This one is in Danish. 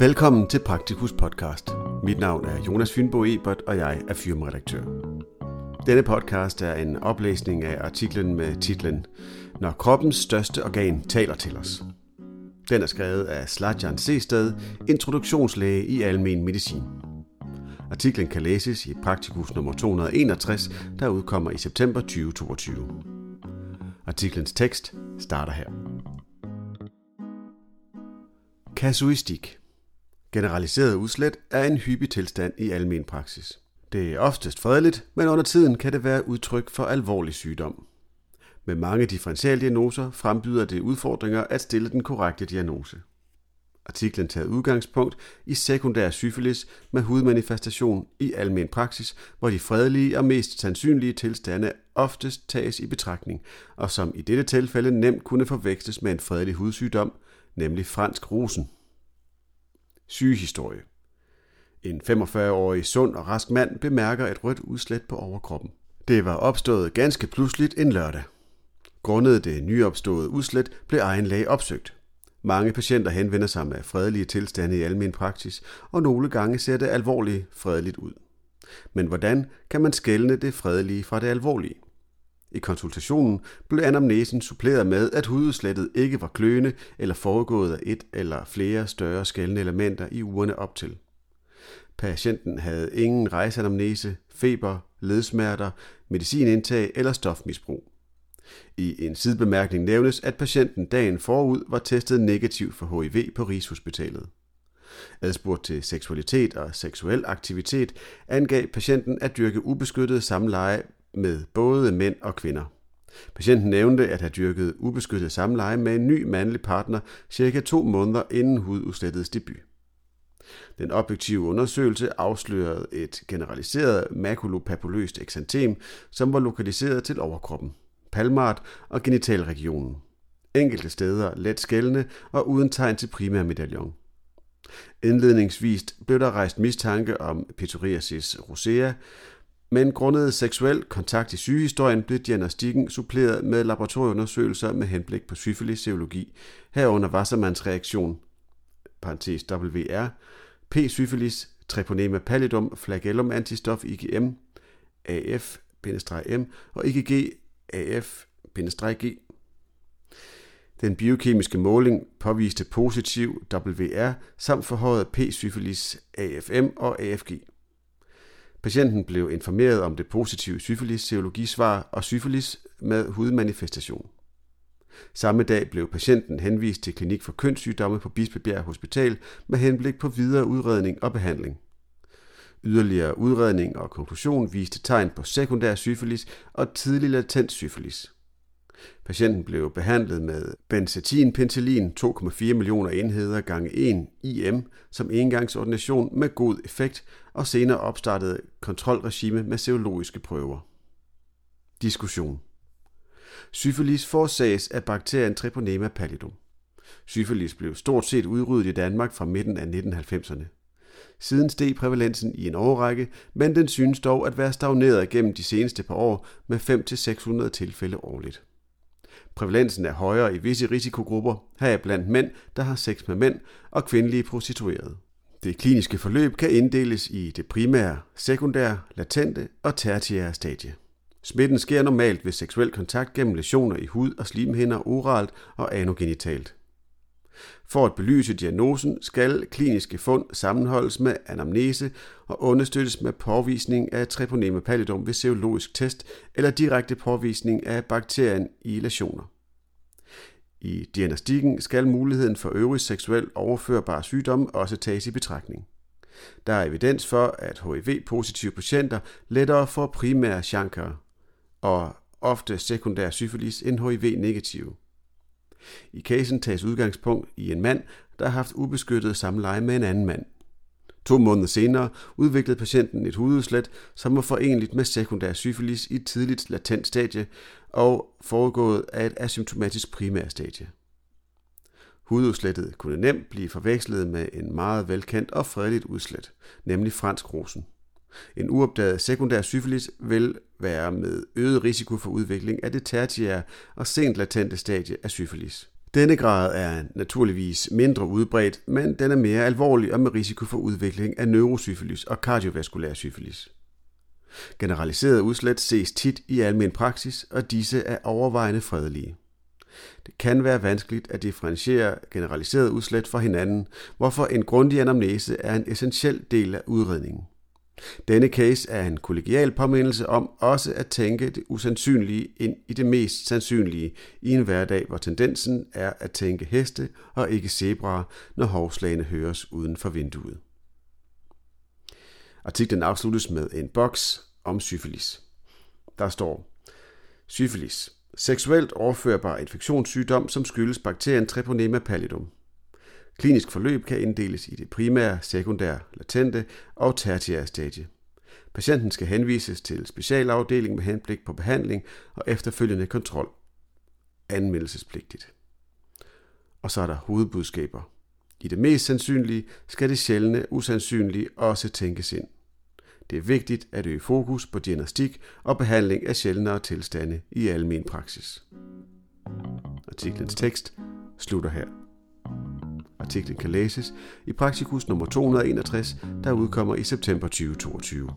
Velkommen til Praktikus podcast. Mit navn er Jonas Fynbo Ebert, og jeg er firmaredaktør. Denne podcast er en oplæsning af artiklen med titlen Når kroppens største organ taler til os. Den er skrevet af Slatjan Sested, introduktionslæge i almen medicin. Artiklen kan læses i Praktikus nummer 261, der udkommer i september 2022. Artiklens tekst starter her. Kasuistik Generaliseret udslæt er en hyppig tilstand i almen praksis. Det er oftest fredeligt, men under tiden kan det være udtryk for alvorlig sygdom. Med mange differentialdiagnoser frembyder det udfordringer at stille den korrekte diagnose. Artiklen tager udgangspunkt i sekundær syfilis med hudmanifestation i almen praksis, hvor de fredelige og mest sandsynlige tilstande oftest tages i betragtning, og som i dette tilfælde nemt kunne forveksles med en fredelig hudsygdom, nemlig fransk rosen. Sygehistorie En 45-årig sund og rask mand bemærker et rødt udslæt på overkroppen. Det var opstået ganske pludseligt en lørdag. Grundet det nyopståede udslæt blev egen læge opsøgt. Mange patienter henvender sig med fredelige tilstande i almen praksis, og nogle gange ser det alvorligt fredeligt ud. Men hvordan kan man skelne det fredelige fra det alvorlige? I konsultationen blev anamnesen suppleret med, at hududslettet ikke var kløende eller foregået af et eller flere større skældende elementer i ugerne op til. Patienten havde ingen rejseanamnese, feber, ledsmerter, medicinindtag eller stofmisbrug. I en sidebemærkning nævnes, at patienten dagen forud var testet negativ for HIV på Rigshospitalet. Adspurgt til seksualitet og seksuel aktivitet angav patienten at dyrke ubeskyttet samleje med både mænd og kvinder. Patienten nævnte at have dyrket ubeskyttet samleje med en ny mandlig partner cirka to måneder inden hududslættets debut. Den objektive undersøgelse afslørede et generaliseret makulopapuløst eksantem, som var lokaliseret til overkroppen, palmart og genitalregionen. Enkelte steder let skældende og uden tegn til primær medaljon. Indledningsvis blev der rejst mistanke om pityriasis rosea, men grundet seksuel kontakt i sygehistorien blev diagnostikken suppleret med laboratorieundersøgelser med henblik på syfilis-serologi, herunder Wassermanns reaktion, parentes WR, P-syfilis, treponema pallidum, flagellum antistof IgM, AF-M og IgG AF-G. Den biokemiske måling påviste positiv WR samt forhøjet P-syfilis AFM og AFG. Patienten blev informeret om det positive syfilis-serologisvar og syfilis med hudmanifestation. Samme dag blev patienten henvist til klinik for kønssygdomme på Bispebjerg Hospital med henblik på videre udredning og behandling. Yderligere udredning og konklusion viste tegn på sekundær syfilis og tidlig latent syfilis. Patienten blev behandlet med benzetinpenicillin 2,4 millioner enheder gange 1 IM som engangsordination med god effekt og senere opstartede kontrolregime med serologiske prøver. Diskussion Syfilis forårsages af bakterien Treponema pallidum. Syfilis blev stort set udryddet i Danmark fra midten af 1990'erne. Siden steg prævalensen i en årrække, men den synes dog at være stagneret gennem de seneste par år med 5-600 tilfælde årligt. Prævalensen er højere i visse risikogrupper, heriblandt mænd, der har sex med mænd, og kvindelige prostituerede. Det kliniske forløb kan inddeles i det primære, sekundære, latente og tertiære stadie. Smitten sker normalt ved seksuel kontakt gennem lesioner i hud og slimhinder oralt og anogenitalt. For at belyse diagnosen skal kliniske fund sammenholdes med anamnese og understøttes med påvisning af treponema pallidum ved serologisk test eller direkte påvisning af bakterien i lesioner. I diagnostikken skal muligheden for øvrig seksuelt overførbare sygdomme også tages i betragtning. Der er evidens for, at HIV-positive patienter lettere får primære chancre og ofte sekundær syfilis end HIV-negative. I casen tages udgangspunkt i en mand, der har haft ubeskyttet samleje med en anden mand. To måneder senere udviklede patienten et hududslæt, som var forenligt med sekundær syfilis i et tidligt latent stadie og foregået af et asymptomatisk primærstadie. Hududslættet kunne nemt blive forvekslet med en meget velkendt og fredeligt udslæt, nemlig fransk rosen. En uopdaget sekundær syfilis vil være med øget risiko for udvikling af det tertiære og sent latente stadie af syfilis. Denne grad er naturligvis mindre udbredt, men den er mere alvorlig og med risiko for udvikling af neurosyfilis og kardiovaskulær syfilis. Generaliserede udslæt ses tit i almen praksis, og disse er overvejende fredelige. Det kan være vanskeligt at differentiere generaliseret udslæt fra hinanden, hvorfor en grundig anamnese er en essentiel del af udredningen. Denne case er en kollegial påmindelse om også at tænke det usandsynlige ind i det mest sandsynlige i en hverdag, hvor tendensen er at tænke heste og ikke zebraer, når hovslagene høres uden for vinduet. Artiklen afsluttes med en boks om syfilis. Der står, syfilis, seksuelt overførbar infektionssygdom, som skyldes bakterien Treponema pallidum. Klinisk forløb kan inddeles i det primære, sekundære, latente og tertiære stadie. Patienten skal henvises til specialafdeling med henblik på behandling og efterfølgende kontrol. Anmeldelsespligtigt. Og så er der hovedbudskaber. I det mest sandsynlige skal det sjældne usandsynlige også tænkes ind. Det er vigtigt at øge fokus på diagnostik og behandling af sjældnere tilstande i almen praksis. Artiklens tekst slutter her. Artiklen kan læses i Praktikus nummer 261, der udkommer i september 2022.